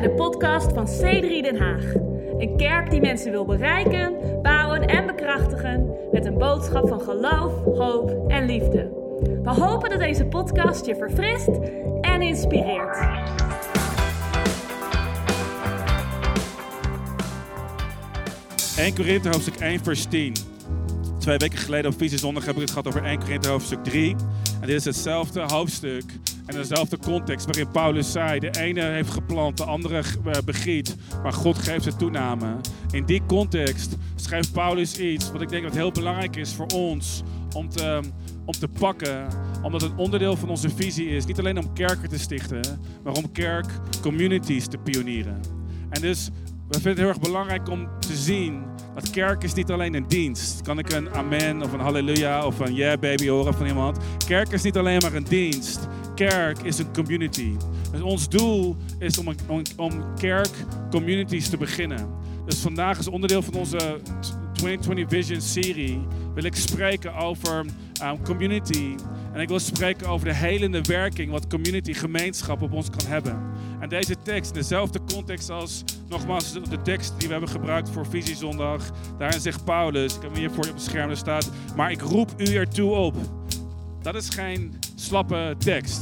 bij de podcast van C3 Den Haag. Een kerk die mensen wil bereiken, bouwen en bekrachtigen met een boodschap van geloof, hoop en liefde. We hopen dat deze podcast je verfrist en inspireert. (1 Korinthe hoofdstuk 1 vers 10. Twee weken geleden op Visiezondag heb ik het gehad over 1 Korinthe hoofdstuk 3. En dit is hetzelfde hoofdstuk en dezelfde context waarin Paulus zei: de ene heeft geplant, de andere eh, begiet, maar God geeft de toename. In die context schrijft Paulus iets wat ik denk dat heel belangrijk is voor ons om te, om te pakken, omdat het onderdeel van onze visie is. Niet alleen om kerken te stichten, maar om kerk communities te pionieren. En dus we vinden het heel erg belangrijk om te zien dat kerk is niet alleen een dienst. Kan ik een amen of een halleluja of een yeah baby horen van iemand? Kerk is niet alleen maar een dienst. Kerk is een community. Ons doel is om, om, om kerk communities te beginnen. Dus vandaag is onderdeel van onze 2020 Vision serie wil ik spreken over um, community. En ik wil spreken over de helende werking wat community gemeenschap op ons kan hebben. En deze tekst, in dezelfde context als nogmaals de tekst die we hebben gebruikt voor Visiezondag. Daarin zegt Paulus, ik heb hem hier voor je op het scherm staat, maar ik roep u ertoe op. Dat is geen slappe tekst.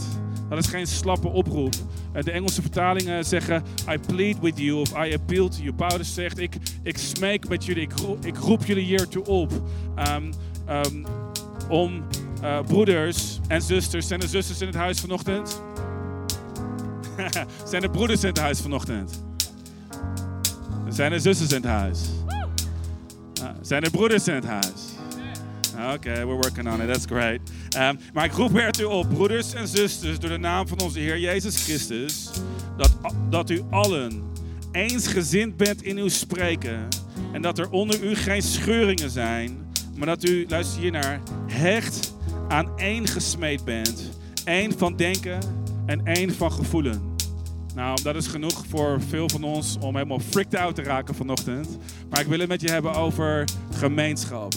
Dat is geen slappe oproep. Eh, de Engelse vertalingen zeggen, I plead with you of I appeal to you. Paulus zegt, ik, ik smeek met jullie, ik roep, ik roep jullie hiertoe op. Um, um, om uh, broeders en zusters. Zijn er zusters in het huis vanochtend? zijn er broeders in het huis vanochtend? Zijn er zusters in het huis? Uh, zijn er broeders in het huis? Oké, we're working on it. That's great. Um, maar ik roep ertoe op, broeders en zusters, door de naam van onze Heer Jezus Christus, dat, dat u allen eensgezind bent in uw spreken en dat er onder u geen scheuringen zijn, maar dat u, luister hier naar, hecht aan één gesmeed bent. één van denken en één van gevoelen. Nou, dat is genoeg voor veel van ons om helemaal freaked out te raken vanochtend. Maar ik wil het met je hebben over gemeenschap.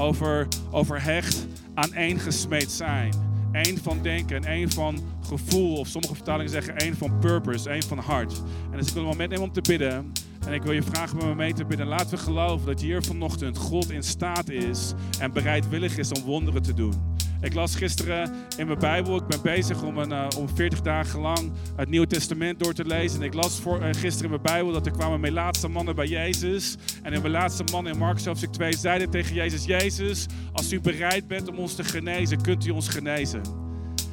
Over, over hecht aan één gesmeed zijn. Eén van denken en één van gevoel. Of sommige vertalingen zeggen één van purpose, één van hart. En dus ik wil een moment nemen om te bidden. En ik wil je vragen met me mee te bidden. Laten we geloven dat hier vanochtend God in staat is en bereidwillig is om wonderen te doen. Ik las gisteren in mijn Bijbel. Ik ben bezig om, een, uh, om 40 dagen lang het Nieuwe Testament door te lezen. En ik las voor, uh, gisteren in mijn Bijbel dat er kwamen mijn laatste mannen bij Jezus. En in mijn laatste man in Marcus hoofdstuk 2 zeiden tegen Jezus: Jezus, als u bereid bent om ons te genezen, kunt u ons genezen.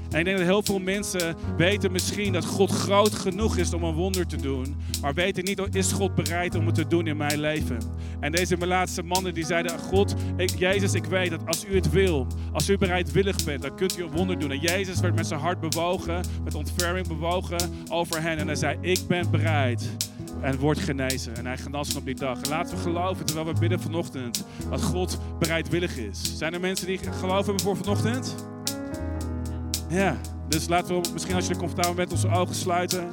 En ik denk dat heel veel mensen weten misschien dat God groot genoeg is om een wonder te doen. Maar weten niet, is God bereid om het te doen in mijn leven? En deze laatste mannen die zeiden, God, Jezus, ik weet dat als u het wil, als u bereidwillig bent, dan kunt u een wonder doen. En Jezus werd met zijn hart bewogen, met ontferming bewogen over hen. En hij zei, ik ben bereid en wordt genezen. En hij genas op die dag. En laten we geloven, terwijl we bidden vanochtend, dat God bereidwillig is. Zijn er mensen die geloof hebben voor vanochtend? Ja, dus laten we misschien als je er comfortabel bent onze ogen sluiten.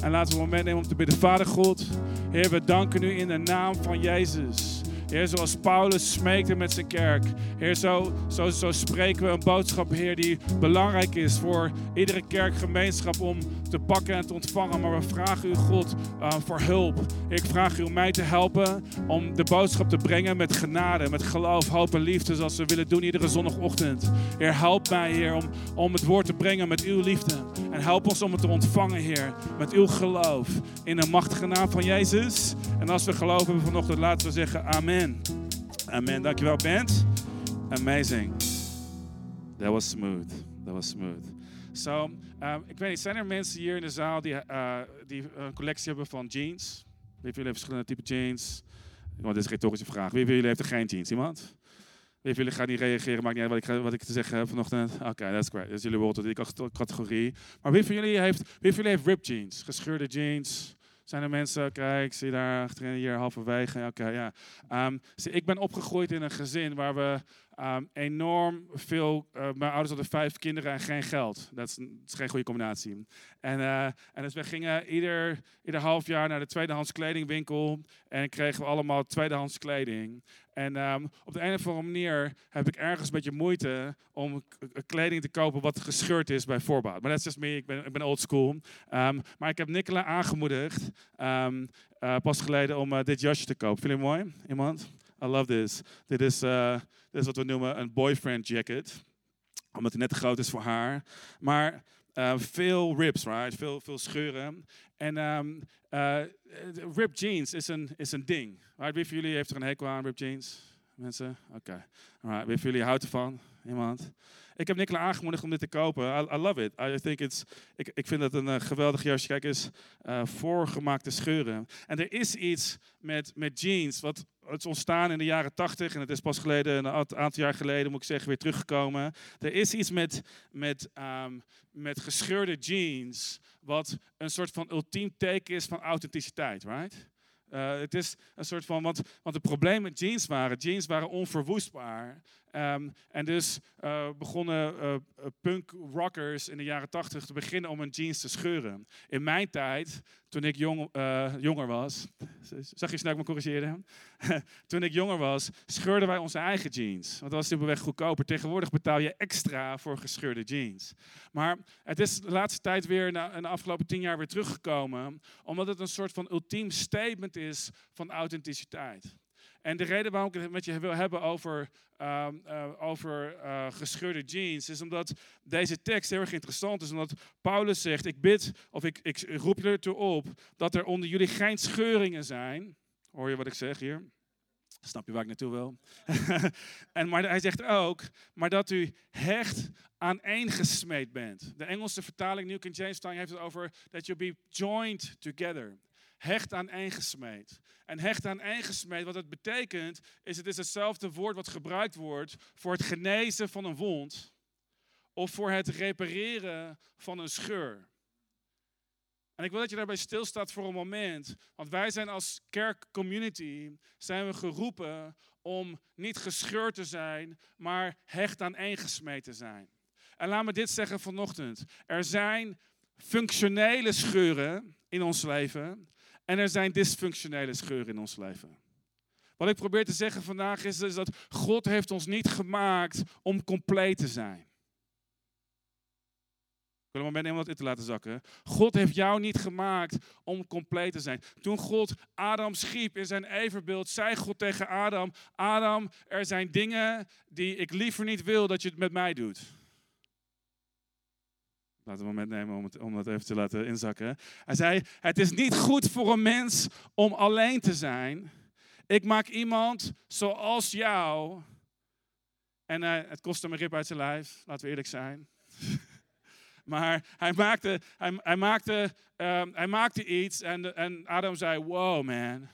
En laten we een moment nemen om te bidden. Vader God, Heer, we danken u in de naam van Jezus. Heer, zoals Paulus smeekte met zijn kerk. Heer, zo, zo, zo spreken we een boodschap, Heer, die belangrijk is voor iedere kerkgemeenschap om te pakken en te ontvangen. Maar we vragen u, God, uh, voor hulp. Ik vraag u om mij te helpen om de boodschap te brengen met genade, met geloof, hoop en liefde, zoals we willen doen iedere zondagochtend. Heer, help mij, Heer, om, om het woord te brengen met uw liefde. En help ons om het te ontvangen, Heer, met uw geloof. In de machtige naam van Jezus. En als we geloof hebben vanochtend, laten we zeggen Amen. Amen. Dankjewel, Bent. Amazing. That was smooth. That was smooth. So, um, ik weet niet, zijn er mensen hier in de zaal die, uh, die een collectie hebben van jeans? Wie van jullie verschillende type jeans? Want dit is een retorische vraag. Wie van jullie heeft er geen jeans? Iemand? Jullie gaat niet reageren, maakt niet uit wat ik, wat ik te zeggen heb vanochtend. Oké, that's great. Dus jullie horen tot die categorie. Maar wie van jullie heeft, wie van jullie heeft ripped jeans? Gescheurde jeans? Zijn er mensen, kijk, zie daar achterin hier halverwege. Oké, ja. Um, ik ben opgegroeid in een gezin waar we ehm, enorm veel. eh, mijn ouders hadden vijf kinderen en geen geld. Dat is, geen goede combinatie. En, eh, en dus we gingen ieder, ieder half jaar naar de tweedehands kledingwinkel. En kregen we allemaal tweedehands kleding. En ehm, op de een of andere manier heb ik ergens een beetje moeite om kleding te kopen wat gescheurd is bij voorbaat. Maar dat is just me, ik ben, ik ben old school. Ehm, maar ik heb Nicola aangemoedigd, eh, pas geleden, om dit jasje te kopen. Vind je het mooi? Iemand? I love this. Dit is, dit is wat we noemen een boyfriend jacket. Omdat hij net te groot is voor haar. Maar eh, veel rips, right? Veel, veel scheuren. En ehm eh, ripped jeans is een, is een ding. Right? Wie van jullie heeft er een hekel aan ripped jeans? Mensen? Oké. Alright. Wie van jullie houdt ervan? Iemand? Ik heb Nicola aangemoedigd om dit te kopen. I, love it. I think it's, ik, ik vind het een eh, geweldig jasje. Kijk eens, voorgemaakte scheuren. En er is iets met, met jeans, wat het is ontstaan in de jaren 80 en het is pas geleden, een aant- aantal jaar geleden moet ik zeggen, weer teruggekomen. Er is iets met, met, ehm, met gescheurde jeans, wat een soort van ultiem teken is van authenticiteit, right? Eh, het is een soort van, want, want het probleem met jeans waren, jeans waren onverwoestbaar. Ehm, en dus eh, begonnen eh, punk rockers in de jaren tachtig te beginnen om hun jeans te scheuren. In mijn tijd, toen ik jong, jonger was, zag je snel me corrigeerde? toen ik jonger was, scheurden wij onze eigen jeans. Want dat was simpelweg goedkoper. Tegenwoordig betaal je extra voor gescheurde jeans. Maar het is de laatste tijd weer, na, in de afgelopen tien jaar weer teruggekomen, omdat het een soort van ultiem statement is van authenticiteit. En de reden waarom ik het met je wil hebben over, ehm, eh, over eh, gescheurde jeans, is omdat deze tekst heel erg interessant is. Omdat Paulus zegt, ik bid, of ik, ik roep je ertoe op, dat er onder jullie geen scheuringen zijn. Hoor je wat ik zeg hier? Snap je waar ik naartoe wil? en, maar hij zegt ook, maar dat u hecht aaneengesmeed bent. De Engelse vertaling, New King James vertaling, heeft het over that you be joined together. Hecht aaneengesmeed. En hecht aaneengesmeed, wat het betekent, is het is hetzelfde woord wat gebruikt wordt voor het genezen van een wond of voor het repareren van een scheur. En ik wil dat je daarbij stilstaat voor een moment. Want wij zijn als kerkcommunity zijn we geroepen om niet gescheurd te zijn, maar hecht aaneengesmeed te zijn. En laat me dit zeggen vanochtend. Er zijn functionele scheuren in ons leven en er zijn dysfunctionele scheuren in ons leven. Wat ik probeer te zeggen vandaag is, dat God heeft ons niet gemaakt om compleet te zijn. Ik wil een moment dat in te laten zakken. God heeft jou niet gemaakt om compleet te zijn. Toen God Adam schiep in zijn evenbeeld, zei God tegen Adam: Adam, er zijn dingen die ik liever niet wil dat je het met mij doet. Laten we een moment nemen om, dat even te laten inzakken. Hij zei: Het is niet goed voor een mens om alleen te zijn. Ik maak iemand zoals jou. En eh, het kostte hem een rib uit zijn lijf, laten we eerlijk zijn. Maar hij maakte, hij, hij maakte, ehm, hij maakte iets en, en Adam zei, wow man.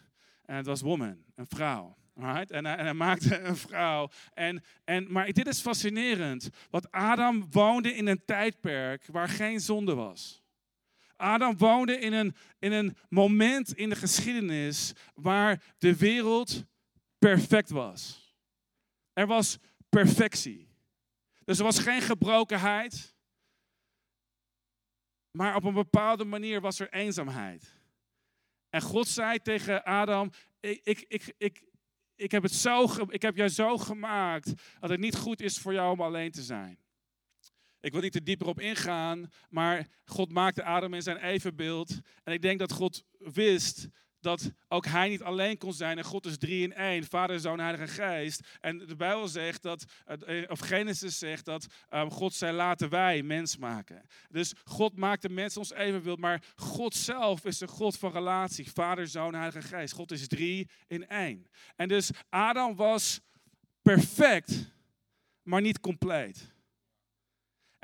En het was woman, een vrouw. En, hij, en maakte een vrouw. En, en, maar dit is fascinerend. Want Adam woonde in een tijdperk waar geen zonde was. Adam woonde in een, in een moment in de geschiedenis waar de wereld perfect was. Er was perfectie. Dus er was geen gebrokenheid. Maar op een bepaalde manier was er eenzaamheid. En God zei tegen Adam: ik, ik, ik, ik, heb, het zo, ik heb jou zo gemaakt dat het niet goed is voor jou om alleen te zijn. Ik wil niet er dieper op ingaan, maar God maakte Adam in zijn evenbeeld. En ik denk dat God wist dat ook hij niet alleen kon zijn. En God is drie in één, Vader, Zoon, Heilige Geest. En de Bijbel zegt dat, eh, of Genesis zegt dat eh, God zei laten wij mens maken. Dus God maakt de mens ons evenbeeld, maar God zelf is een God van relatie. Vader, Zoon, Heilige Geest. God is drie in één. En dus Adam was perfect, maar niet compleet.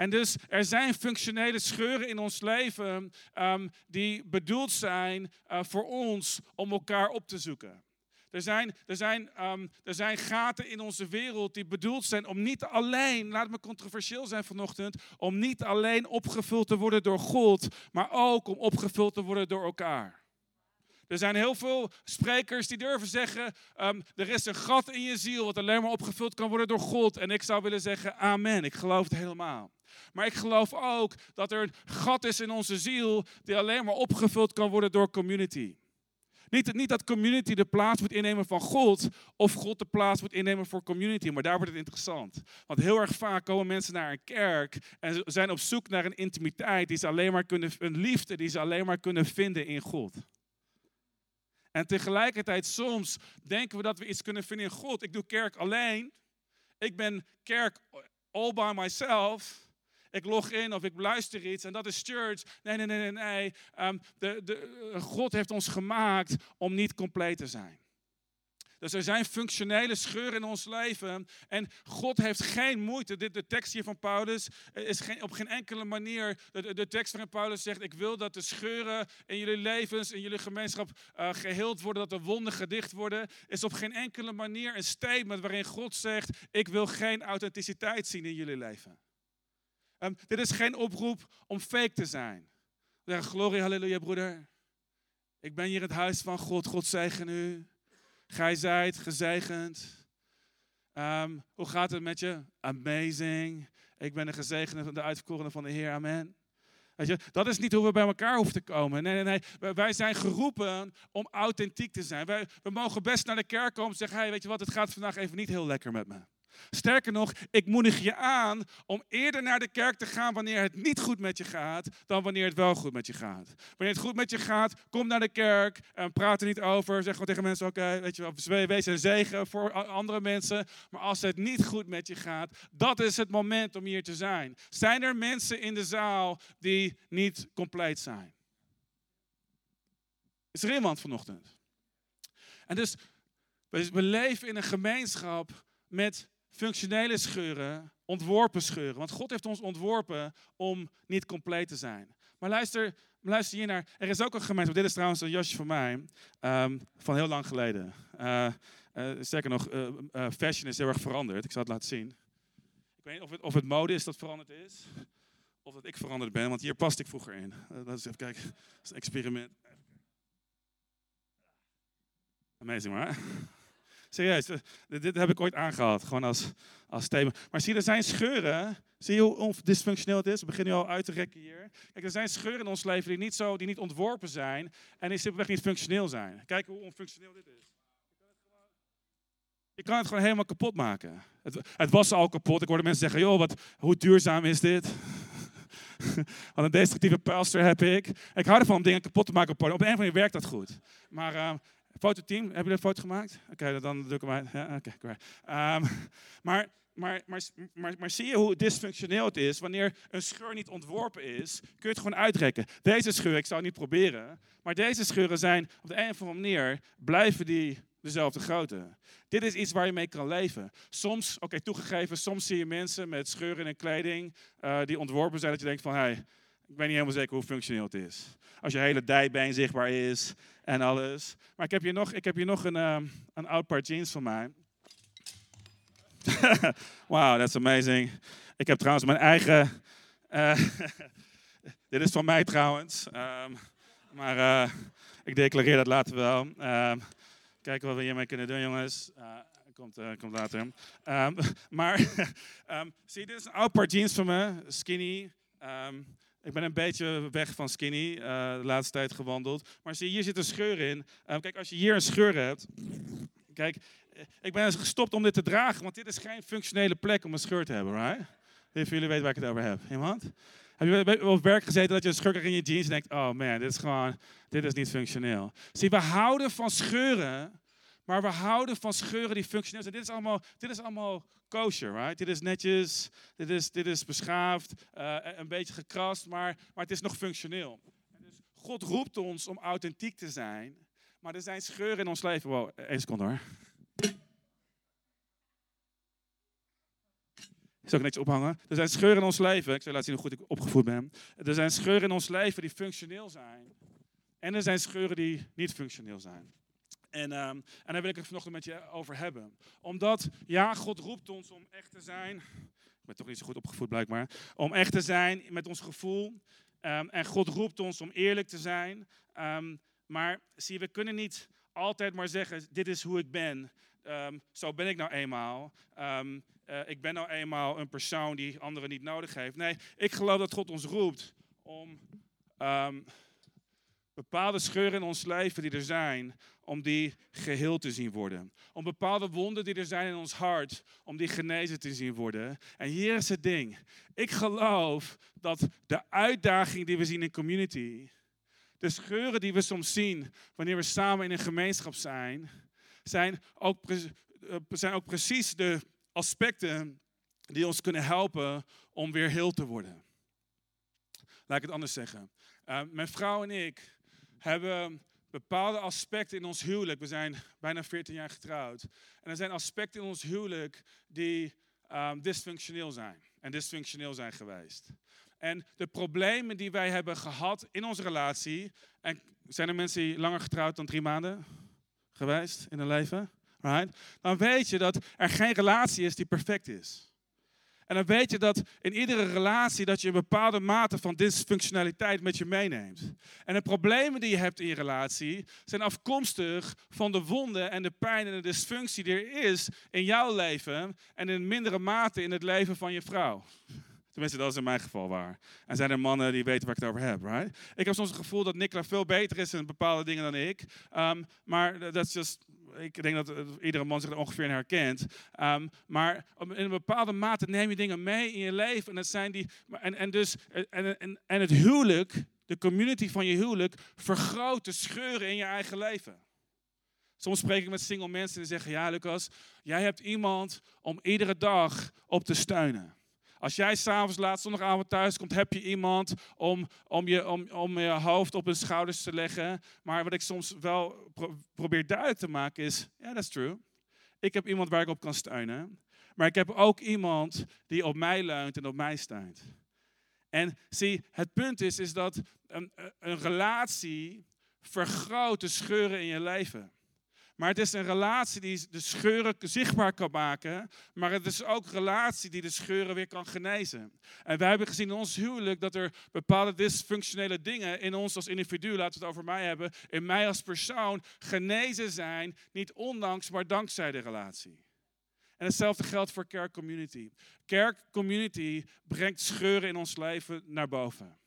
En dus er zijn functionele scheuren in ons leven ehm, die bedoeld zijn eh, voor ons om elkaar op te zoeken. Er zijn, er, zijn, ehm, er zijn gaten in onze wereld die bedoeld zijn om niet alleen, laat me controversieel zijn vanochtend, om niet alleen opgevuld te worden door God, maar ook om opgevuld te worden door elkaar. Er zijn heel veel sprekers die durven zeggen, um, er is een gat in je ziel wat alleen maar opgevuld kan worden door God. En ik zou willen zeggen, amen, ik geloof het helemaal. Maar ik geloof ook dat er een gat is in onze ziel die alleen maar opgevuld kan worden door community. Niet, niet dat community de plaats moet innemen van God, of God de plaats moet innemen voor community, maar daar wordt het interessant. Want heel erg vaak komen mensen naar een kerk en zijn op zoek naar een intimiteit die ze alleen maar kunnen, een liefde die ze alleen maar kunnen vinden in God. En tegelijkertijd soms denken we dat we iets kunnen vinden in God. Ik doe kerk alleen. Ik ben kerk all by myself. Ik log in of ik luister iets en dat is church. Nee, nee, nee, nee. nee. Ehm, de, de, God heeft ons gemaakt om niet compleet te zijn. Dus er zijn functionele scheuren in ons leven. En God heeft geen moeite. De, de tekst hier van Paulus is geen, op geen enkele manier. De, de tekst van Paulus zegt: Ik wil dat de scheuren in jullie levens, in jullie gemeenschap uh, geheeld worden. Dat de wonden gedicht worden. Is op geen enkele manier een statement waarin God zegt: Ik wil geen authenticiteit zien in jullie leven. Um, dit is geen oproep om fake te zijn. We zeggen: Glorie, halleluja, broeder. Ik ben hier het huis van God. God zegen u. Gij zijt gezegend. Um, hoe gaat het met je? Amazing. Ik ben een gezegende, de uitverkorene van de Heer. Amen. Je, dat is niet hoe we bij elkaar hoeven te komen. Nee, nee, nee. Wij zijn geroepen om authentiek te zijn. Wij, we mogen best naar de kerk komen en zeggen: hey, weet je wat, het gaat vandaag even niet heel lekker met me. Sterker nog, ik moedig je aan om eerder naar de kerk te gaan wanneer het niet goed met je gaat, dan wanneer het wel goed met je gaat. Wanneer het goed met je gaat, kom naar de kerk en praat er niet over. Zeg gewoon tegen mensen, oké, weet je wees een zegen voor andere mensen. Maar als het niet goed met je gaat, dat is het moment om hier te zijn. Zijn er mensen in de zaal die niet compleet zijn? Is er iemand vanochtend? En dus, we leven in een gemeenschap met functionele scheuren, ontworpen scheuren. Want God heeft ons ontworpen om niet compleet te zijn. Maar luister, luister hier naar. Er is ook een gemeente. Dit is trouwens een jasje van mij. Um, van heel lang geleden. Uh, sterker nog, uh, fashion is heel erg veranderd. Ik zal het laten zien. Ik weet niet of het, of het mode is dat veranderd is. Of dat ik veranderd ben. Want hier past ik vroeger in. dat is even kijken. Dat is een experiment. Amazing, maar. Serieus, eh, dit, heb ik ooit aangehad, gewoon als, als thema. Maar zie je, er zijn scheuren. Zie je hoe dysfunctioneel het is? We beginnen nu al uit te rekken hier. Kijk, er zijn scheuren in ons leven die niet, zo, die niet ontworpen zijn en die simpelweg niet functioneel zijn. Kijk hoe onfunctioneel dit is. Je kan het gewoon helemaal kapot maken. Het, het was al kapot. Ik hoorde mensen zeggen, joh, wat, hoe duurzaam is dit? Wat een destructieve pastor heb ik. Ik hou ervan om dingen kapot te maken op Op een andere manier werkt dat goed. Maar uh, Fototeam, hebben jullie een foto gemaakt? Oké, dan ik hem uit. Ja, oké, okay, um, maar, maar, maar, maar, maar zie je hoe dysfunctioneel het is? Wanneer een scheur niet ontworpen is, kun je het gewoon uitrekken. Deze scheur, ik zou het niet proberen, maar deze scheuren zijn op de een of andere manier, blijven die dezelfde grootte. Dit is iets waar je mee kan leven. Soms, oké, toegegeven, soms zie je mensen met scheuren in kleding uh, die ontworpen zijn dat je denkt van, hé, hey, ik weet niet helemaal zeker hoe functioneel het is. Als je hele dijbeen zichtbaar is en alles. Maar ik heb hier nog, ik heb hier nog een, uh, een oud paar jeans van mij. wow, that's amazing. Ik heb trouwens mijn eigen. Uh, dit is van mij trouwens. Um, maar uh, ik declareer dat later wel. Um, kijken wat we hiermee kunnen doen, jongens. Uh, komt, komt later. Um, maar zie, dit is een oud paar jeans van me. Skinny. Ik ben een beetje weg van skinny, uh, de laatste tijd gewandeld. Maar zie, hier zit een scheur in. Uh, kijk, als je hier een scheur hebt. Kijk, eh, ik ben gestopt om dit te dragen, want dit is geen functionele plek om een scheur te hebben, right? Wie van jullie weet waar ik het over heb? Iemand? Heb je op werk gezeten dat je een scheur in je jeans en denkt: oh man, dit is gewoon, dit is niet functioneel. Zie, we houden van scheuren, maar we houden van scheuren die functioneel zijn. Dit is allemaal, dit is allemaal kosher, right? Dit is netjes, dit is, dit is beschaafd, uh, een beetje gekrast, maar, maar het is nog functioneel. En dus God roept ons om authentiek te zijn, maar er zijn scheuren in ons leven. Wow, één seconde hoor. Zal ik netjes ophangen. Er zijn scheuren in ons leven. Ik zal laten zien hoe goed ik opgevoed ben. Er zijn scheuren in ons leven die functioneel zijn. En er zijn scheuren die niet functioneel zijn. En, um, en daar wil ik het vanochtend met je over hebben. Omdat, ja, God roept ons om echt te zijn. Ik ben toch niet zo goed opgevoed blijkbaar. Om echt te zijn met ons gevoel. Um, en God roept ons om eerlijk te zijn. Um, maar zie we kunnen niet altijd maar zeggen, dit is hoe ik ben. Ehm, zo ben ik nou eenmaal. Ehm, eh, ik ben nou eenmaal een persoon die anderen niet nodig heeft. Nee, ik geloof dat God ons roept om ehm, bepaalde scheuren in ons leven die er zijn, om die geheel te zien worden. Om bepaalde wonden die er zijn in ons hart, om die genezen te zien worden. En hier is het ding. Ik geloof dat de uitdaging die we zien in community, de scheuren die we soms zien wanneer we samen in een gemeenschap zijn, zijn ook, eh, zijn ook precies de aspecten die ons kunnen helpen om weer heel te worden. Laat ik het anders zeggen. Uh, mijn vrouw en ik hebben bepaalde aspecten in ons huwelijk. We zijn bijna 14 jaar getrouwd. En er zijn aspecten in ons huwelijk die um, dysfunctioneel zijn. En dysfunctioneel zijn geweest. En de problemen die wij hebben gehad in onze relatie. En zijn er mensen die langer getrouwd dan drie maanden geweest in hun leven? Right? Dan weet je dat er geen relatie is die perfect is. En dan weet je dat in iedere relatie dat je een bepaalde mate van dysfunctionaliteit met je meeneemt. En de problemen die je hebt in je relatie zijn afkomstig van de wonden en de pijn en de dysfunctie die er is in jouw leven en in mindere mate in het leven van je vrouw. Tenminste, dat is in mijn geval waar. En zijn er mannen die weten waar ik het over heb, right? Ik heb soms het gevoel dat Nicola veel beter is in bepaalde dingen dan ik. Um, maar dat is just ik denk dat iedere man zich er ongeveer in herkent. Um, maar in een bepaalde mate neem je dingen mee in je leven. En, dat zijn die, en, en, dus, en, en, en het huwelijk, de community van je huwelijk, vergroot de scheuren in je eigen leven. Soms spreek ik met single mensen en zeggen: Ja, Lucas, jij hebt iemand om iedere dag op te steunen. Als jij s'avonds laat zondagavond thuis komt, heb je iemand om, om, je, om, om je hoofd op hun schouders te leggen. Maar wat ik soms wel probeer duidelijk te maken is, ja, that's true. Ik heb iemand waar ik op kan steunen. Maar ik heb ook iemand die op mij leunt en op mij steunt. En zie, het punt is, is dat een, een relatie vergroot de scheuren in je leven. Maar het is een relatie die de scheuren zichtbaar kan maken. Maar het is ook een relatie die de scheuren weer kan genezen. En wij hebben gezien in ons huwelijk dat er bepaalde dysfunctionele dingen in ons als individu, laten we het over mij hebben, in mij als persoon genezen zijn. Niet ondanks, maar dankzij de relatie. En hetzelfde geldt voor Kerk Community. Kerk Community brengt scheuren in ons leven naar boven.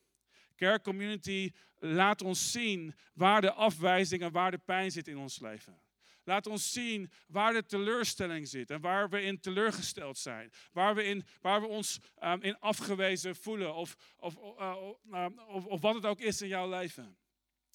Kerk Community laat ons zien waar de afwijzing en waar de pijn zit in ons leven. Laat ons zien waar de teleurstelling zit en waar we in teleurgesteld zijn. Waar we, in, waar we ons um, in afgewezen voelen of, of, uh, of, of wat het ook is in jouw leven.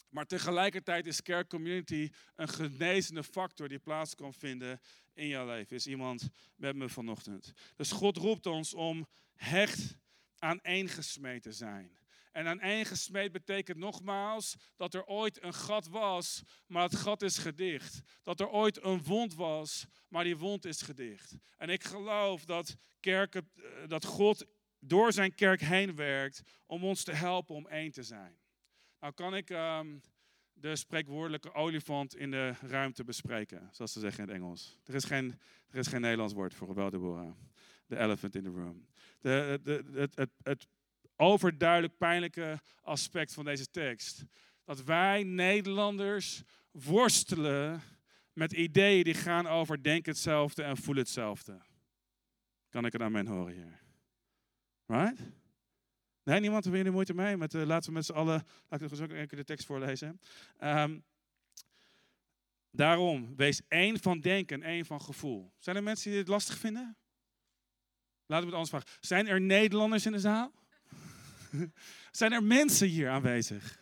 Maar tegelijkertijd is Kerk Community een genezende factor die plaats kan vinden in jouw leven. Is iemand met me vanochtend. Dus God roept ons om hecht aan één gesmeten zijn. En aan één gesmeed betekent nogmaals dat er ooit een gat was, maar het gat is gedicht. Dat er ooit een wond was, maar die wond is gedicht. En ik geloof dat, kerken, eh, dat God door zijn kerk heen werkt om ons te helpen om één te zijn. Nou kan ik um, de spreekwoordelijke olifant in de ruimte bespreken, zoals ze zeggen in het Engels. Er is geen, er is geen Nederlands woord voor, wel Deborah. The elephant in the room. De, de, het, het, het overduidelijk pijnlijke aspect van deze tekst. Dat wij Nederlanders worstelen met ideeën die gaan over denk hetzelfde en voel hetzelfde. Kan ik een amen horen hier? Right? Nee, niemand heeft er moeite mee. Met, uh, laten we met z'n allen, laat ik ook de tekst voorlezen. Um, daarom, wees één van denken en één van gevoel. Zijn er mensen die dit lastig vinden? Laten we het anders vragen. Zijn er Nederlanders in de zaal? Zijn er mensen hier aanwezig?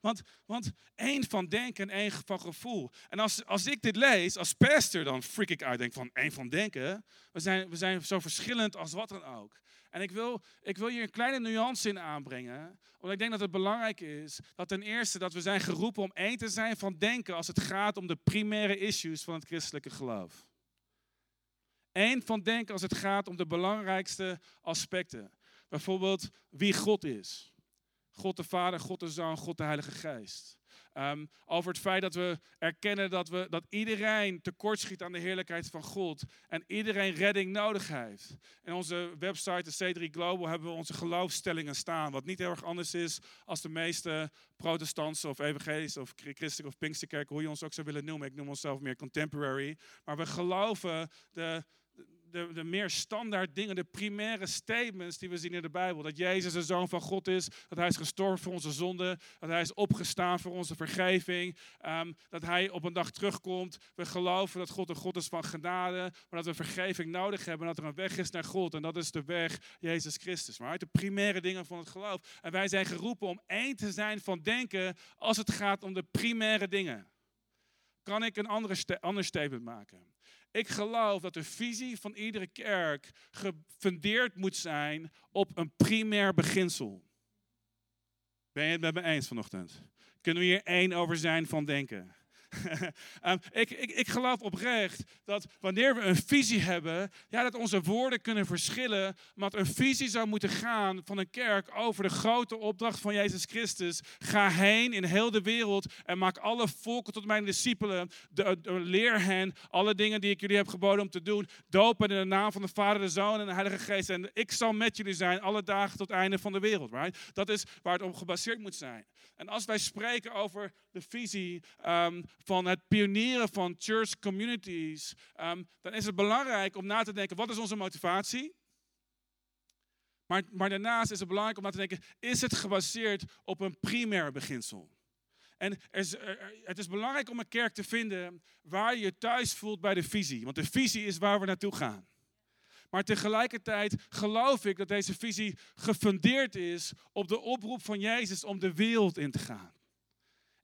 Want, want één van denken en één van gevoel. En als, als ik dit lees, als pastor, dan freak ik uit. Denk van één van denken. We zijn, we zijn zo verschillend als wat dan ook. En ik wil, ik wil hier een kleine nuance in aanbrengen. Want ik denk dat het belangrijk is dat ten eerste dat we zijn geroepen om één te zijn van denken als het gaat om de primaire issues van het christelijke geloof. Eén van denken als het gaat om de belangrijkste aspecten. Bijvoorbeeld wie God is. God de Vader, God de Zoon, God de Heilige Geest. Ehm, over het feit dat we erkennen dat, we, dat iedereen tekortschiet aan de heerlijkheid van God. En iedereen redding nodig heeft. In onze website, de C3 Global, hebben we onze geloofstellingen staan. Wat niet heel erg anders is als de meeste protestantse of evangelische of christelijke of pinksterkerken, hoe je ons ook zou willen noemen. Ik noem onszelf meer contemporary. Maar we geloven de, de, de meer standaard dingen, de primaire statements die we zien in de Bijbel. Dat Jezus de Zoon van God is, dat Hij is gestorven voor onze zonden, dat Hij is opgestaan voor onze vergeving, ehm, dat Hij op een dag terugkomt. We geloven dat God een God is van genade, maar dat we vergeving nodig hebben en dat er een weg is naar God. En dat is de weg Jezus Christus. Maar uit de primaire dingen van het geloof. En wij zijn geroepen om één te zijn van denken als het gaat om de primaire dingen. Kan ik een andere ander statement maken? Ik geloof dat de visie van iedere kerk gefundeerd moet zijn op een primair beginsel. Ben je het met me eens vanochtend? Kunnen we hier één over zijn van denken? Um, ik, ik, ik geloof oprecht dat wanneer we een visie hebben, ja, dat onze woorden kunnen verschillen, maar dat een visie zou moeten gaan van een kerk over de grote opdracht van Jezus Christus. Ga heen in heel de wereld en maak alle volken tot mijn discipelen. De, leer hen alle dingen die ik jullie heb geboden om te doen. Dopen in de naam van de Vader, de Zoon en de Heilige Geest. En ik zal met jullie zijn alle dagen tot het einde van de wereld. Right? Dat is waar het op gebaseerd moet zijn. En als wij spreken over de visie um, van het pionieren van church communities, um, dan is het belangrijk om na te denken, wat is onze motivatie? Maar, maar daarnaast is het belangrijk om na te denken, is het gebaseerd op een primair beginsel? En er is, het is belangrijk om een kerk te vinden waar je je thuis voelt bij de visie. Want de visie is waar we naartoe gaan. Maar tegelijkertijd geloof ik dat deze visie gefundeerd is op de oproep van Jezus om de wereld in te gaan.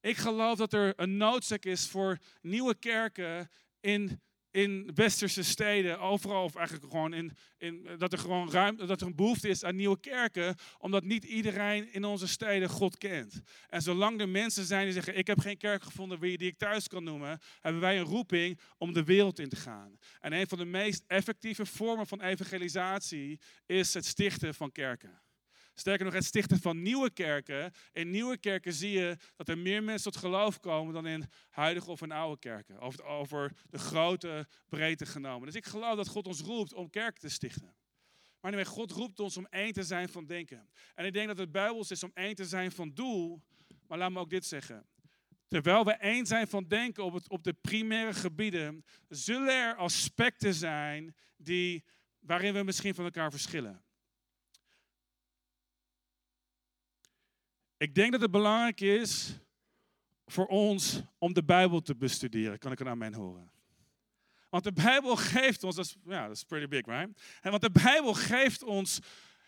Ik geloof dat er een noodzaak is voor nieuwe kerken in, in westerse steden, overal, of eigenlijk gewoon in, in, dat er gewoon ruim, dat er een behoefte is aan nieuwe kerken, omdat niet iedereen in onze steden God kent. En zolang er mensen zijn die zeggen: Ik heb geen kerk gevonden die ik thuis kan noemen, hebben wij een roeping om de wereld in te gaan. En een van de meest effectieve vormen van evangelisatie is het stichten van kerken. Sterker nog, het stichten van nieuwe kerken. In nieuwe kerken zie je dat er meer mensen tot geloof komen dan in huidige of in oude kerken. Over, over de grote breedte genomen. Dus ik geloof dat God ons roept om kerken te stichten. Maar nee, God roept ons om één te zijn van denken. En ik denk dat het Bijbels is om één te zijn van doel. Maar laat me ook dit zeggen. Terwijl we één zijn van denken op, het, op de primaire gebieden, zullen er aspecten zijn die, waarin we misschien van elkaar verschillen. Ik denk dat het belangrijk is voor ons om de Bijbel te bestuderen, kan ik er aan mijn horen. Want de Bijbel geeft ons, ja, dat is pretty big, right? En want de Bijbel geeft ons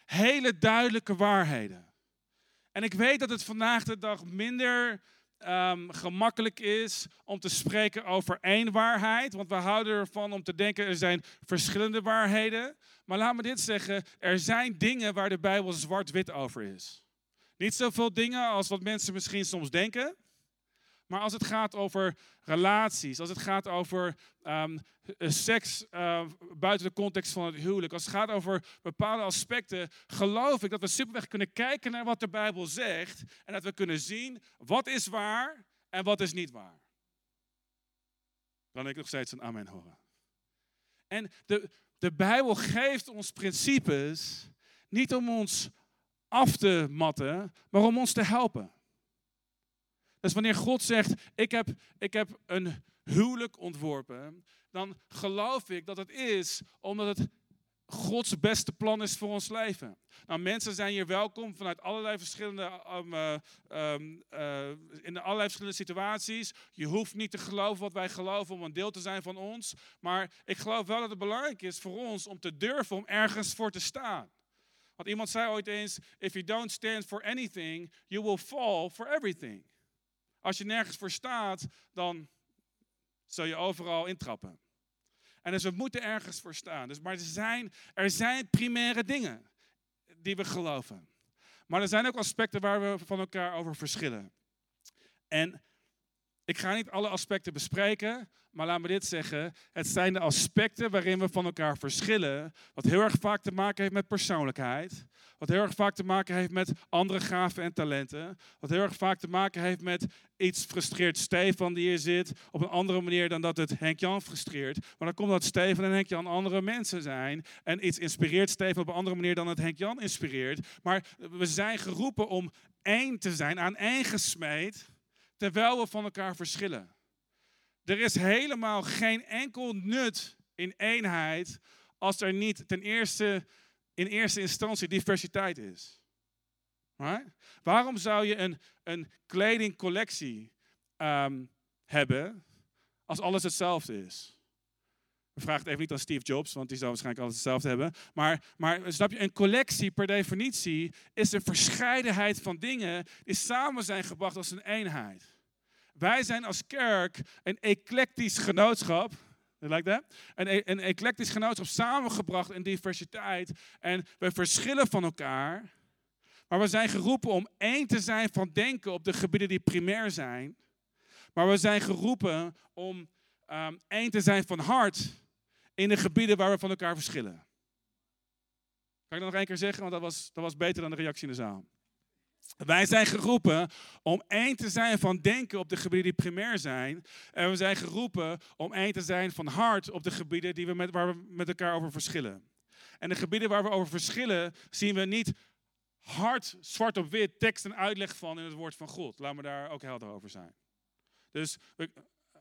hele duidelijke waarheden. En ik weet dat het vandaag de dag minder um, gemakkelijk is om te spreken over één waarheid. Want we houden ervan om te denken er zijn verschillende waarheden. Maar laat me dit zeggen, er zijn dingen waar de Bijbel zwart-wit over is. Niet zoveel dingen als wat mensen misschien soms denken. Maar als het gaat over relaties, als het gaat over um, seks uh, buiten de context van het huwelijk, als het gaat over bepaalde aspecten, geloof ik dat we simpelweg kunnen kijken naar wat de Bijbel zegt en dat we kunnen zien wat is waar en wat is niet waar. Kan ik nog steeds een amen horen? En de, de Bijbel geeft ons principes niet om ons af te matten, maar om ons te helpen. Dus wanneer God zegt, ik heb, ik heb een huwelijk ontworpen, dan geloof ik dat het is omdat het Gods beste plan is voor ons leven. Nou, mensen zijn hier welkom vanuit allerlei verschillende, um, um, uh, in allerlei verschillende situaties. Je hoeft niet te geloven wat wij geloven om een deel te zijn van ons. Maar ik geloof wel dat het belangrijk is voor ons om te durven om ergens voor te staan. Want iemand zei ooit eens: If you don't stand for anything, you will fall for everything. Als je nergens voor staat, dan zul je overal intrappen. En dus we moeten ergens voor staan. Dus, maar er zijn, er zijn primaire dingen die we geloven. Maar er zijn ook aspecten waar we van elkaar over verschillen. En Ik ga niet alle aspecten bespreken, maar laat me dit zeggen. Het zijn de aspecten waarin we van elkaar verschillen, wat heel erg vaak te maken heeft met persoonlijkheid, wat heel erg vaak te maken heeft met andere gaven en talenten, wat heel erg vaak te maken heeft met iets frustreert Stefan die hier zit op een andere manier dan dat het Henk-Jan frustreert. Maar dan komt dat Stefan en Henk-Jan andere mensen zijn en iets inspireert Stefan op een andere manier dan het Henk-Jan inspireert. Maar we zijn geroepen om één te zijn, aan één gesmeed terwijl we van elkaar verschillen. Er is helemaal geen enkel nut in eenheid als er niet ten eerste in eerste instantie diversiteit is. Right? Waarom zou je een, een kledingcollectie ehm, hebben als alles hetzelfde is? Vragen het even niet aan Steve Jobs, want die zou waarschijnlijk alles hetzelfde hebben. Maar, maar snap je, een collectie per definitie is een verscheidenheid van dingen die samen zijn gebracht als een eenheid. Wij zijn als kerk een eclectisch genootschap. Like that? Een, e-, een eclectisch genootschap samengebracht in diversiteit. En we verschillen van elkaar. Maar we zijn geroepen om één te zijn van denken op de gebieden die primair zijn. Maar we zijn geroepen om um, één te zijn van hart in de gebieden waar we van elkaar verschillen. Kan ik dat nog één keer zeggen? Want dat was, dat was beter dan de reactie in de zaal. Wij zijn geroepen om één te zijn van denken op de gebieden die primair zijn. En we zijn geroepen om één te zijn van hart op de gebieden die we met, waar we met elkaar over verschillen. En de gebieden waar we over verschillen, zien we niet hard, zwart op wit, tekst en uitleg van in het woord van God. Laat me daar ook helder over zijn. Dus,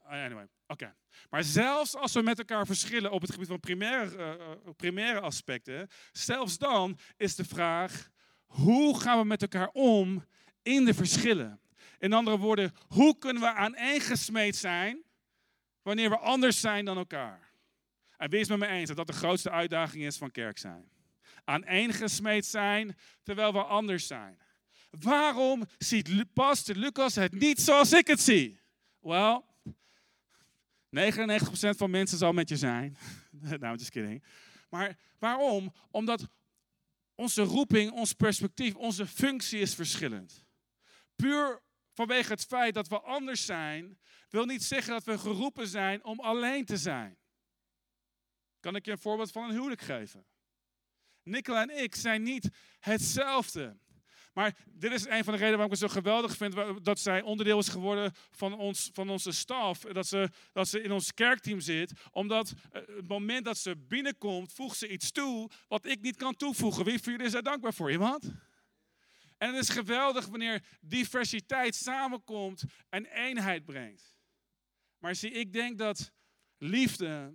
anyway, oké. Maar zelfs als we met elkaar verschillen op het gebied van primaire, uh, primaire aspecten, zelfs dan is de vraag, hoe gaan we met elkaar om in de verschillen? In andere woorden, hoe kunnen we aaneengesmeed zijn wanneer we anders zijn dan elkaar? En wees met me eens dat dat de grootste uitdaging is van kerk zijn. Aaneengesmeed zijn terwijl we anders zijn. Waarom ziet pastor Lucas het niet zoals ik het zie? Wel, 99% van mensen zal met je zijn. nou, just kidding. Maar waarom? Omdat onze roeping, ons perspectief, onze functie is verschillend. Puur vanwege het feit dat we anders zijn, wil niet zeggen dat we geroepen zijn om alleen te zijn. Kan ik je een voorbeeld van een huwelijk geven? Nicola en ik zijn niet hetzelfde. Maar dit is een van de redenen waarom ik het zo geweldig vind dat zij onderdeel is geworden van, ons, van onze staf. Dat ze, dat ze in ons kerkteam zit. Omdat eh, het moment dat ze binnenkomt, voegt ze iets toe wat ik niet kan toevoegen. Wie voor jullie is daar dankbaar voor? Iemand? En het is geweldig wanneer diversiteit samenkomt en eenheid brengt. Maar zie, ik denk dat liefde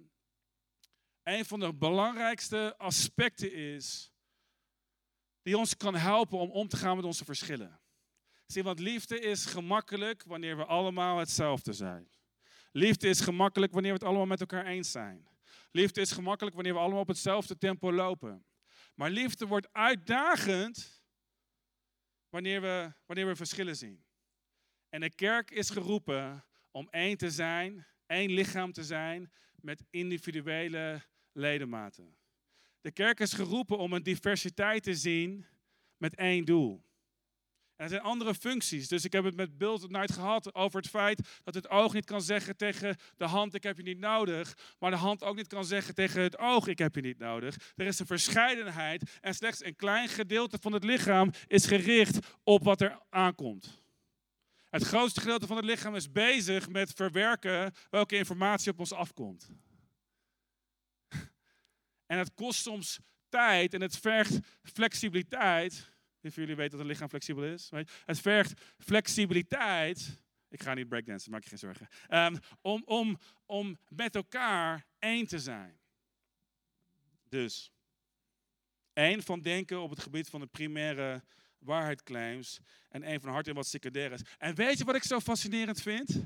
een van de belangrijkste aspecten is die ons kan helpen om om te gaan met onze verschillen. Zie, want liefde is gemakkelijk wanneer we allemaal hetzelfde zijn. Liefde is gemakkelijk wanneer we het allemaal met elkaar eens zijn. Liefde is gemakkelijk wanneer we allemaal op hetzelfde tempo lopen. Maar liefde wordt uitdagend wanneer we, wanneer we verschillen zien. En de kerk is geroepen om één te zijn, één lichaam te zijn met individuele ledematen. De kerk is geroepen om een diversiteit te zien met één doel. Er zijn andere functies. Dus ik heb het met Bill Night gehad over het feit dat het oog niet kan zeggen tegen de hand: Ik heb je niet nodig. Maar de hand ook niet kan zeggen tegen het oog: Ik heb je niet nodig. Er is een verscheidenheid en slechts een klein gedeelte van het lichaam is gericht op wat er aankomt. Het grootste gedeelte van het lichaam is bezig met verwerken welke informatie op ons afkomt. En het kost soms tijd en het vergt flexibiliteit. Van jullie weet dat het lichaam flexibel is? Het vergt flexibiliteit. Ik ga niet breakdansen, maak je geen zorgen. Um, om, om, om met elkaar één te zijn. Dus, één van denken op het gebied van de primaire waarheidclaims. En één van hart in wat secundair is. En weet je wat ik zo fascinerend vind?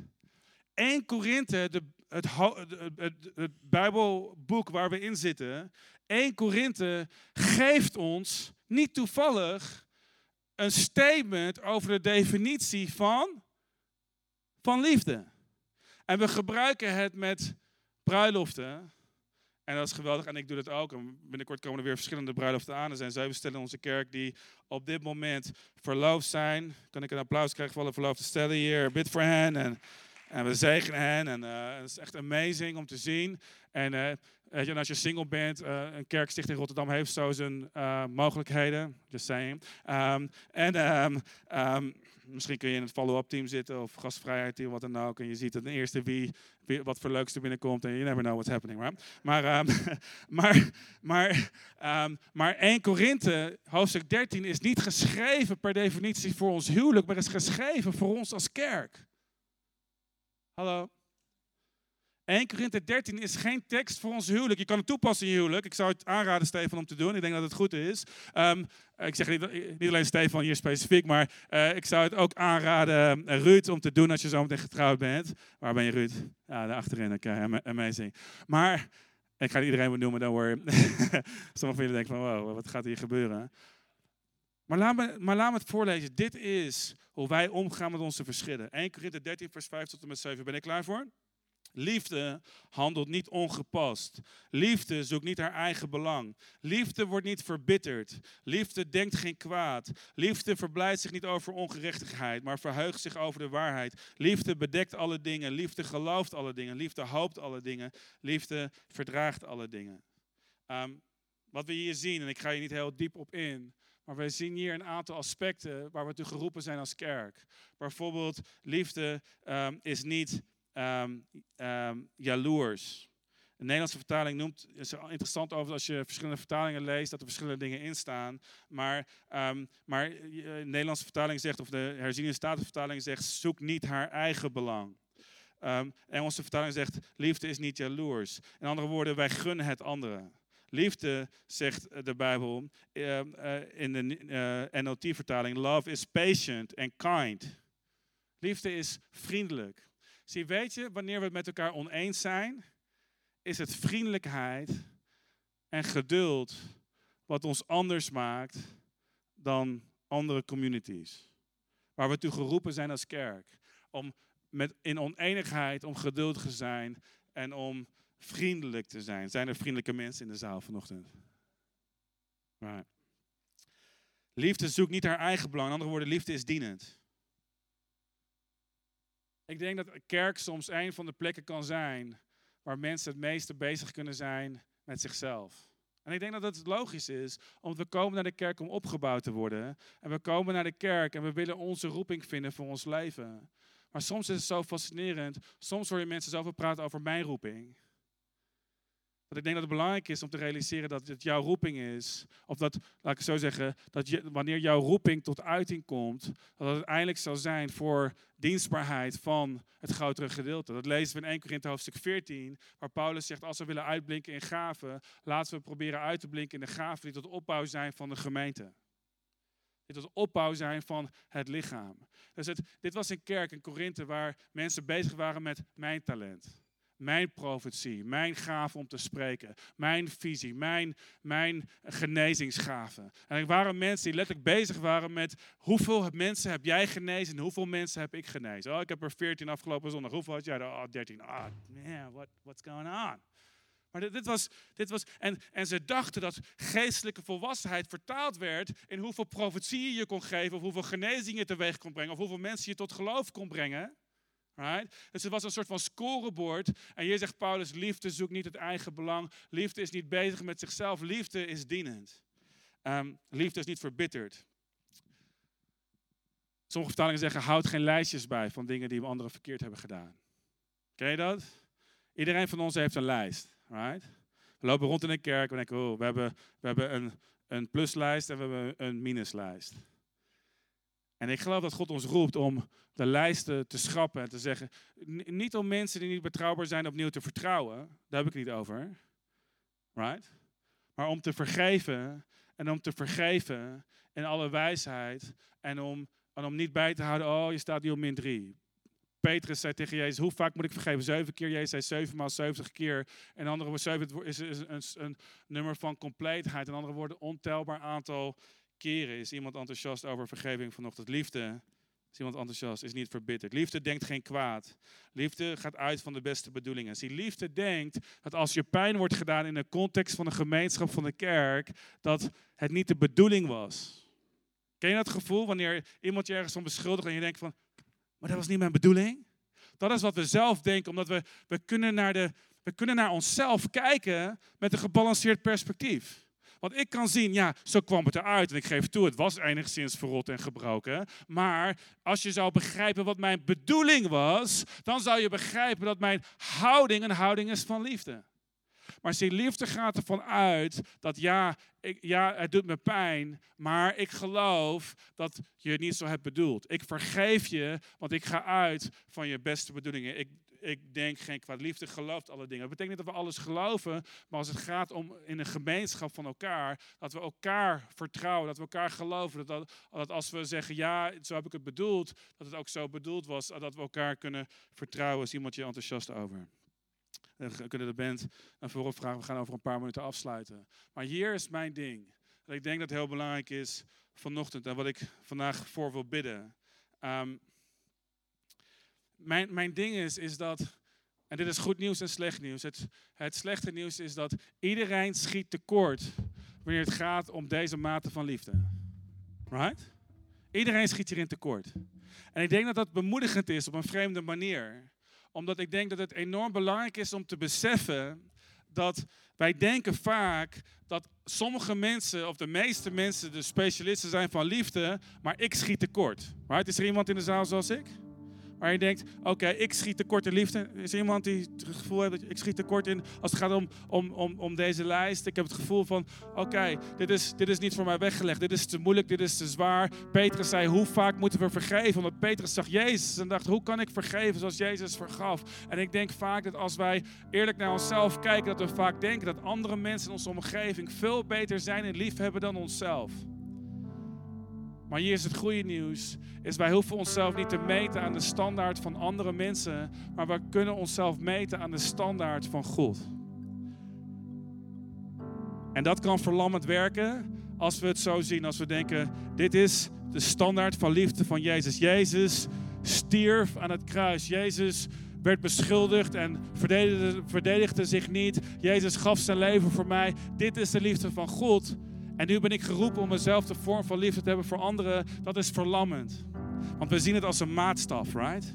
1 Korinthe, de, het, het, het, Bijbelboek waar we in zitten, 1 Korinthe geeft ons niet toevallig een statement over de definitie van, van liefde. En we gebruiken het met bruiloften. En dat is geweldig. En ik doe dat ook. En binnenkort komen er weer verschillende bruiloften aan. Er zijn zeven stellen in onze kerk die op dit moment verloofd zijn. Kan ik een applaus krijgen voor alle verloofde stellen hier? Bid voor hen. En En we zegenen hen. En uh, het is echt amazing om te zien. En weet je, als je single bent, uh, een kerksticht in Rotterdam heeft zo zijn mogelijkheden. Just saying. Um, en um, um, misschien kun je in het follow-up team zitten of gastvrijheid team, wat dan ook. En je ziet het eerste wie, wat voor leuks er binnenkomt. En you never know what's happening, right? Maar, maar, maar, maar 1 Korinthe, hoofdstuk 13, is niet geschreven per definitie voor ons huwelijk, maar is geschreven voor ons als kerk. Hallo? 1 Korinthe 13 is geen tekst voor ons huwelijk. Je kan het toepassen in je huwelijk. Ik zou het aanraden, Stefan, om te doen. Ik denk dat het goed is. Um, ik zeg niet, niet, alleen Stefan hier specifiek, maar uh, ik zou het ook aanraden, uh, Ruud, om te doen als je zo meteen getrouwd bent. Waar ben je, Ruud? Ja, daar achterin. Amazing. Maar, ik ga iedereen benoemen, dan worry. Sommigen van jullie denken van, wow, wat gaat hier gebeuren? Maar laat, me, het voorlezen. Dit is hoe wij omgaan met onze verschillen. 1 Korinthe 13, vers 5 tot en met 7. Ben ik klaar voor? Liefde handelt niet ongepast. Liefde zoekt niet haar eigen belang. Liefde wordt niet verbitterd. Liefde denkt geen kwaad. Liefde verblijdt zich niet over ongerechtigheid, maar verheugt zich over de waarheid. Liefde bedekt alle dingen. Liefde gelooft alle dingen. Liefde hoopt alle dingen. Liefde verdraagt alle dingen. Um, wat we hier zien, en ik ga hier niet heel diep op in, maar we zien hier een aantal aspecten waar we toe geroepen zijn als kerk. Bijvoorbeeld, liefde um, is niet um, jaloers. De Nederlandse vertaling noemt, is interessant over als je verschillende vertalingen leest, dat er verschillende dingen in staan. Maar, maar de Nederlandse vertaling zegt, of de herziende statenvertaling zegt, zoek niet haar eigen belang. Um, Engelse vertaling zegt, liefde is niet jaloers. In andere woorden, wij gunnen het andere. Liefde, zegt de Bijbel uh, uh, in de uh, NLT-vertaling, love is patient and kind. Liefde is vriendelijk. Zie, weet je, wanneer we het met elkaar oneens zijn, is het vriendelijkheid en geduld wat ons anders maakt dan andere communities. Waar we toe geroepen zijn als kerk. Om met, in oneenigheid, om geduldig te zijn en om vriendelijk te zijn. Zijn er vriendelijke mensen in de zaal vanochtend? Liefde zoekt niet haar eigen belang. In andere woorden, liefde is dienend. Ik denk dat kerk soms een van de plekken kan zijn waar mensen het meeste bezig kunnen zijn met zichzelf. En ik denk dat het logisch is, omdat we komen naar de kerk om opgebouwd te worden. En we komen naar de kerk en we willen onze roeping vinden voor ons leven. Maar soms is het zo fascinerend. Soms hoor je mensen zoveel praten over mijn roeping. Dat ik denk dat het belangrijk is om te realiseren dat het jouw roeping is. Of dat, laat ik zo zeggen, dat je, wanneer jouw roeping tot uiting komt, dat het uiteindelijk zal zijn voor dienstbaarheid van het grotere gedeelte. Dat lezen we in 1 Korinthe hoofdstuk 14, waar Paulus zegt, als we willen uitblinken in gaven, laten we proberen uit te blinken in de gaven die tot opbouw zijn van de gemeente. Die tot opbouw zijn van het lichaam. Dus het, dit was een kerk in Korinthe waar mensen bezig waren met mijn talent mijn profetie, mijn gave om te spreken, mijn visie, mijn, mijn genezingsgave. En er waren mensen die letterlijk bezig waren met hoeveel mensen heb jij genezen en hoeveel mensen heb ik genezen. Oh, ik heb er 14 afgelopen zondag. Hoeveel had jij? Oh, 13. Ah, oh, man, what, what's going on? Maar dit, dit, was, dit was en, en ze dachten dat geestelijke volwassenheid vertaald werd in hoeveel profetieën je kon geven, of hoeveel genezingen teweeg kon brengen, of hoeveel mensen je tot geloof kon brengen. Right? Dus het was een soort van scorebord. En hier zegt Paulus, liefde zoekt niet het eigen belang. Liefde is niet bezig met zichzelf. Liefde is dienend. Um, liefde is niet verbitterd. Sommige vertalingen zeggen, houd geen lijstjes bij van dingen die we anderen verkeerd hebben gedaan. Ken je dat? Iedereen van ons heeft een lijst. Right? We lopen rond in een kerk en denken, oh, we hebben, we hebben een, een pluslijst en we hebben een minuslijst. En ik geloof dat God ons roept om de lijsten te schrappen en te zeggen, niet om mensen die niet betrouwbaar zijn opnieuw te vertrouwen, daar heb ik niet over. Right? Maar om te vergeven en om te vergeven in alle wijsheid en om, en om niet bij te houden, oh je staat nu op min drie. Petrus zei tegen Jezus, hoe vaak moet ik vergeven? Zeven keer. Jezus zei zeven maal zeventig keer. En andere woorden, zeven is, is een, een, nummer van compleetheid. En andere woorden, ontelbaar aantal keren is iemand enthousiast over vergeving vanochtend. Liefde is iemand enthousiast, is niet verbitterd. Liefde denkt geen kwaad. Liefde gaat uit van de beste bedoelingen. Zie, liefde denkt dat als je pijn wordt gedaan in de context van de gemeenschap van de kerk, dat het niet de bedoeling was. Ken je dat gevoel wanneer iemand je ergens van beschuldigt en je denkt van, maar dat was niet mijn bedoeling? Dat is wat we zelf denken, omdat we, we, kunnen, naar de, we kunnen naar onszelf kijken met een gebalanceerd perspectief. Want ik kan zien, ja, zo kwam het eruit. En ik geef toe, het was enigszins verrot en gebroken. Maar als je zou begrijpen wat mijn bedoeling was, dan zou je begrijpen dat mijn houding een houding is van liefde. Maar zie, liefde gaat ervan uit dat ja, ik, ja, het doet me pijn, maar ik geloof dat je het niet zo hebt bedoeld. Ik vergeef je, want ik ga uit van je beste bedoelingen. Ik, ik denk geen kwaad. Liefde gelooft alle dingen. Dat betekent niet dat we alles geloven, maar als het gaat om in een gemeenschap van elkaar, dat we elkaar vertrouwen, dat we elkaar geloven. Dat, dat als we zeggen, ja, zo heb ik het bedoeld, dat het ook zo bedoeld was, dat we elkaar kunnen vertrouwen. Is iemand je enthousiast over? Dan kunnen de band naar voren vragen. We gaan over een paar minuten afsluiten. Maar hier is mijn ding. Ik denk dat het heel belangrijk is vanochtend en wat ik vandaag voor wil bidden. Um, mijn, mijn ding is, is dat, en dit is goed nieuws en slecht nieuws. Het, het slechte nieuws is dat iedereen schiet tekort wanneer het gaat om deze mate van liefde. Right? Iedereen schiet hierin tekort. En ik denk dat dat bemoedigend is op een vreemde manier. Omdat ik denk dat het enorm belangrijk is om te beseffen dat wij denken vaak dat sommige mensen, of de meeste mensen, de specialisten zijn van liefde, maar ik schiet tekort. Right? Is er iemand in de zaal zoals ik? Waar je denkt, oké, ik schiet tekort in liefde. Is er iemand die het gevoel heeft dat ik schiet tekort in als het gaat om, om, om, om deze lijst? Ik heb het gevoel van, oké, dit, is, dit is niet voor mij weggelegd. Dit is te moeilijk, dit is te zwaar. Petrus zei, hoe vaak moeten we vergeven? Omdat Petrus zag Jezus en dacht, hoe kan ik vergeven zoals Jezus vergaf? En ik denk vaak dat als wij eerlijk naar onszelf kijken, dat we vaak denken dat andere mensen in onze omgeving veel beter zijn en lief hebben dan onszelf. Maar hier is het goede nieuws. Is wij hoeven onszelf niet te meten aan de standaard van andere mensen. Maar we kunnen onszelf meten aan de standaard van God. En dat kan verlammend werken als we het zo zien. Als we denken, dit is de standaard van liefde van Jezus. Jezus stierf aan het kruis. Jezus werd beschuldigd en verdedigde, verdedigde zich niet. Jezus gaf zijn leven voor mij. Dit is de liefde van God. En nu ben ik geroepen om dezelfde vorm van liefde te hebben voor anderen. Dat is verlammend. Want we zien het als een maatstaf, right?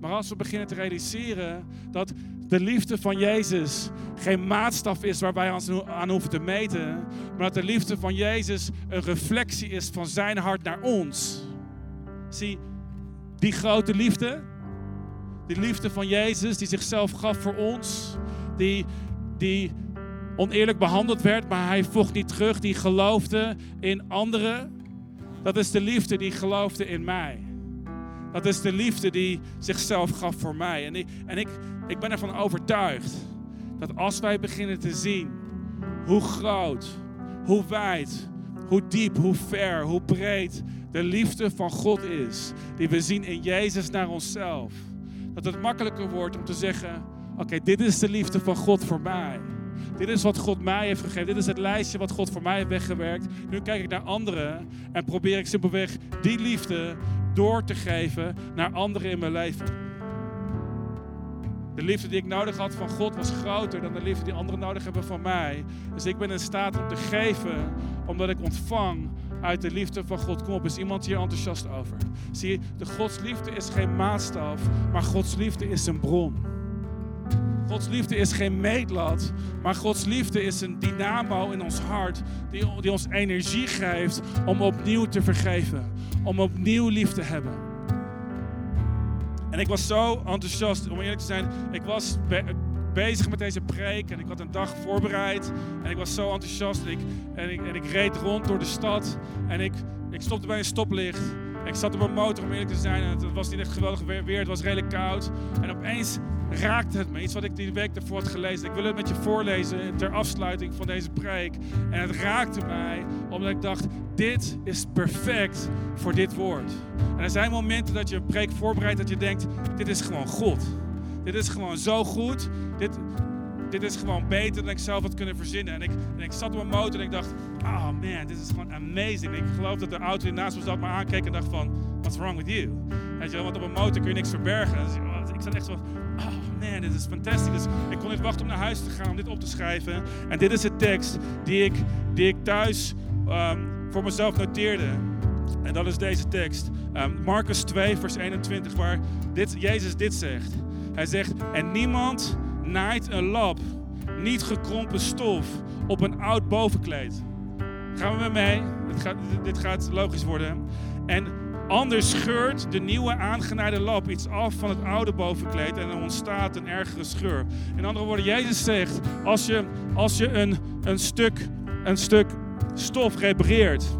Maar als we beginnen te realiseren dat de liefde van Jezus geen maatstaf is waar wij aan hoeven te meten, maar dat de liefde van Jezus een reflectie is van zijn hart naar ons. Zie, die grote liefde, die liefde van Jezus die zichzelf gaf voor ons, die, die oneerlijk behandeld werd, maar hij vocht niet terug. Die geloofde in anderen. Dat is de liefde die geloofde in mij. Dat is de liefde die zichzelf gaf voor mij. En, ik, en ik, ik ben ervan overtuigd dat als wij beginnen te zien hoe groot, hoe wijd, hoe diep, hoe ver, hoe breed de liefde van God is, die we zien in Jezus naar onszelf, dat het makkelijker wordt om te zeggen: Oké, dit is de liefde van God voor mij. Dit is wat God mij heeft gegeven. Dit is het lijstje wat God voor mij heeft weggewerkt. Nu kijk ik naar anderen en probeer ik simpelweg die liefde door te geven naar anderen in mijn leven. De liefde die ik nodig had van God was groter dan de liefde die anderen nodig hebben van mij. Dus ik ben in staat om te geven, omdat ik ontvang uit de liefde van God. Kom op, is iemand hier enthousiast over? Zie je, de Gods liefde is geen maatstaf, maar Gods liefde is een bron. Gods liefde is geen meetlat, maar Gods liefde is een dynamo in ons hart die, die ons energie geeft om opnieuw te vergeven, om opnieuw lief te hebben. En ik was zo enthousiast, om eerlijk te zijn, ik was bezig met deze preek en ik had een dag voorbereid en ik was zo enthousiast en ik, en ik, en ik reed rond door de stad en ik, ik stopte bij een stoplicht. Ik zat op een motor om eerlijk te zijn en het was niet echt geweldig weer, het was redelijk koud. En opeens raakte het me. Iets wat ik die week ervoor had gelezen. Ik wil het met je voorlezen ter afsluiting van deze preek. En het raakte mij omdat ik dacht, dit is perfect voor dit woord. En er zijn momenten dat je een preek voorbereidt dat je denkt, dit is gewoon God. Dit is gewoon zo goed. Dit, dit is gewoon beter dan ik zelf had kunnen verzinnen. En ik, en ik zat op mijn motor en ik dacht, oh man, dit is gewoon amazing. Ik geloof dat de auto die naast me zat me aankeek en dacht van, what's wrong with you? Je, want op een motor kun je niks verbergen. Dus ik zat echt zo, oh man, dit is fantastisch. Dus ik kon niet wachten om naar huis te gaan om dit op te schrijven. En dit is de tekst die ik, die ik thuis um, voor mezelf noteerde. En dat is deze tekst. Um, Marcus 2, vers 21, waar dit, Jezus dit zegt. Hij zegt, en niemand naait een lap, niet gekrompen stof, op een oud bovenkleed. Gaan we mee? Dit gaat, dit gaat logisch worden. En anders scheurt de nieuwe aangenaaide lap iets af van het oude bovenkleed en er ontstaat een ergere scheur. In andere woorden, Jezus zegt, als je, als je een, een, stuk, een stuk stof repareert,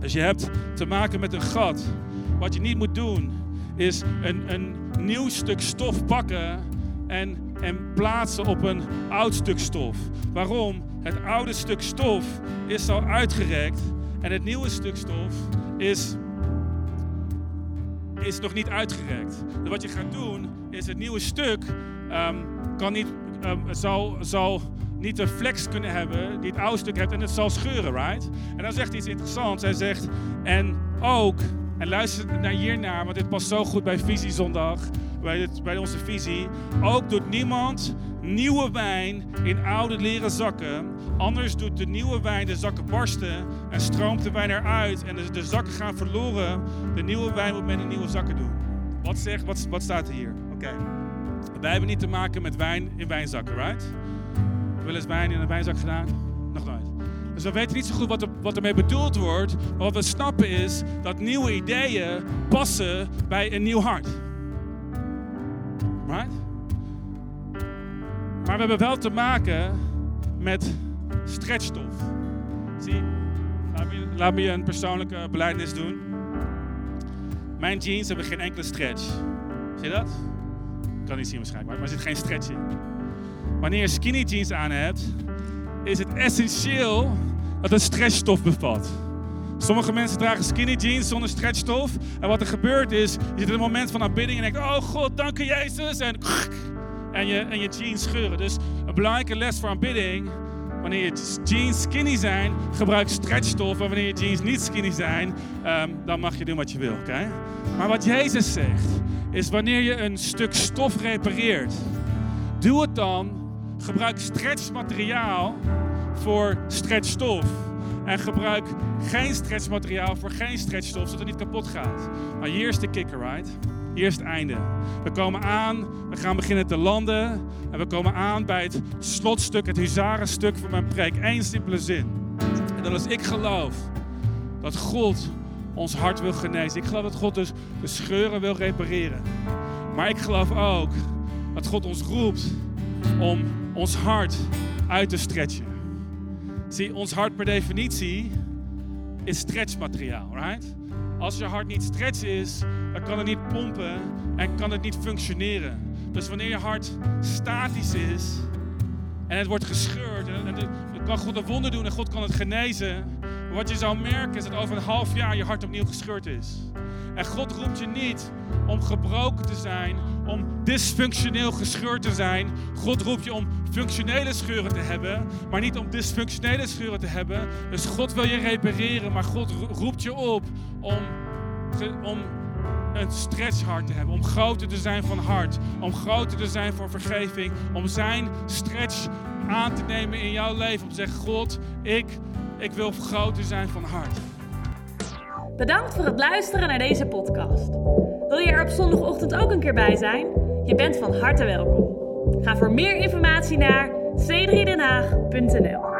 dus je hebt te maken met een gat, wat je niet moet doen, is een, een nieuw stuk stof pakken en, en plaatsen op een oud stuk stof. Waarom? Het oude stuk stof is al uitgerekt en het nieuwe stuk stof is, is nog niet uitgerekt. Dus wat je gaat doen is het nieuwe stuk um, kan niet, um, zal, zal niet de flex kunnen hebben die het oude stuk heeft en het zal scheuren, right? En dan zegt hij iets interessants. Hij zegt, en ook, en luister naar hiernaar, want dit past zo goed bij Visie Zondag, bij, bij onze visie. Ook doet niemand nieuwe wijn in oude leren zakken. Anders doet de nieuwe wijn de zakken barsten en stroomt de wijn eruit en de, de zakken gaan verloren. De nieuwe wijn moet men in nieuwe zakken doen. Wat, zegt, wat, wat staat er hier? Oké. Wij hebben niet te maken met wijn in wijnzakken, right? Wel eens wijn in een wijnzak gedaan? Nog nooit. Dus we weten niet zo goed wat, er, wat ermee bedoeld wordt. Maar wat we snappen is dat nieuwe ideeën passen bij een nieuw hart. Right? Maar we hebben wel te maken met stretchstof. Zie, laat me, laat me een persoonlijke beleidnis doen. Mijn jeans hebben geen enkele stretch. Zie je dat? Ik kan niet zien waarschijnlijk, maar er zit geen stretch in. Wanneer je skinny jeans aan hebt, is het essentieel dat het stretchstof bevat. Sommige mensen dragen skinny jeans zonder stretchstof. En wat er gebeurt is, je zit in een moment van aanbidding en denkt, oh God, dank je Jezus. En, en, je, en je jeans scheuren. Dus een belangrijke les voor aanbidding, wanneer je jeans skinny zijn, gebruik stretchstof. En wanneer je jeans niet skinny zijn, um, dan mag je doen wat je wil? Maar wat Jezus zegt, is wanneer je een stuk stof repareert, doe het dan, gebruik stretchmateriaal voor stretchstof. En gebruik geen stretchmateriaal voor geen stretchstof, zodat het niet kapot gaat. Maar hier is de kicker, right? Hier is het einde. We komen aan, we gaan beginnen te landen. En we komen aan bij het slotstuk, het huzarenstuk van mijn preek. Eén simpele zin. En dat is, ik geloof dat God ons hart wil genezen. Ik geloof dat God dus de scheuren wil repareren. Maar ik geloof ook dat God ons roept om ons hart uit te stretchen. Zie, ons hart per definitie is stretchmateriaal, right? Als je hart niet stretch is, dan kan het niet pompen en kan het niet functioneren. Dus wanneer je hart statisch is en het wordt gescheurd, en, dan kan God een wonder doen en God kan het genezen. Maar wat je zou merken is dat over een half jaar je hart opnieuw gescheurd is. En God roept je niet om gebroken te zijn, om dysfunctioneel gescheurd te zijn. God roept je om functionele scheuren te hebben, maar niet om dysfunctionele scheuren te hebben. Dus God wil je repareren, maar God roept je op om, om een stretchhart te hebben, om groter te zijn van hart, om groter te zijn voor vergeving, om zijn stretch aan te nemen in jouw leven, om te zeggen, God, ik, ik wil groter zijn van hart. Bedankt voor het luisteren naar deze podcast. Wil je er op zondagochtend ook een keer bij zijn? Je bent van harte welkom. Ga voor meer informatie naar c3denhaag.nl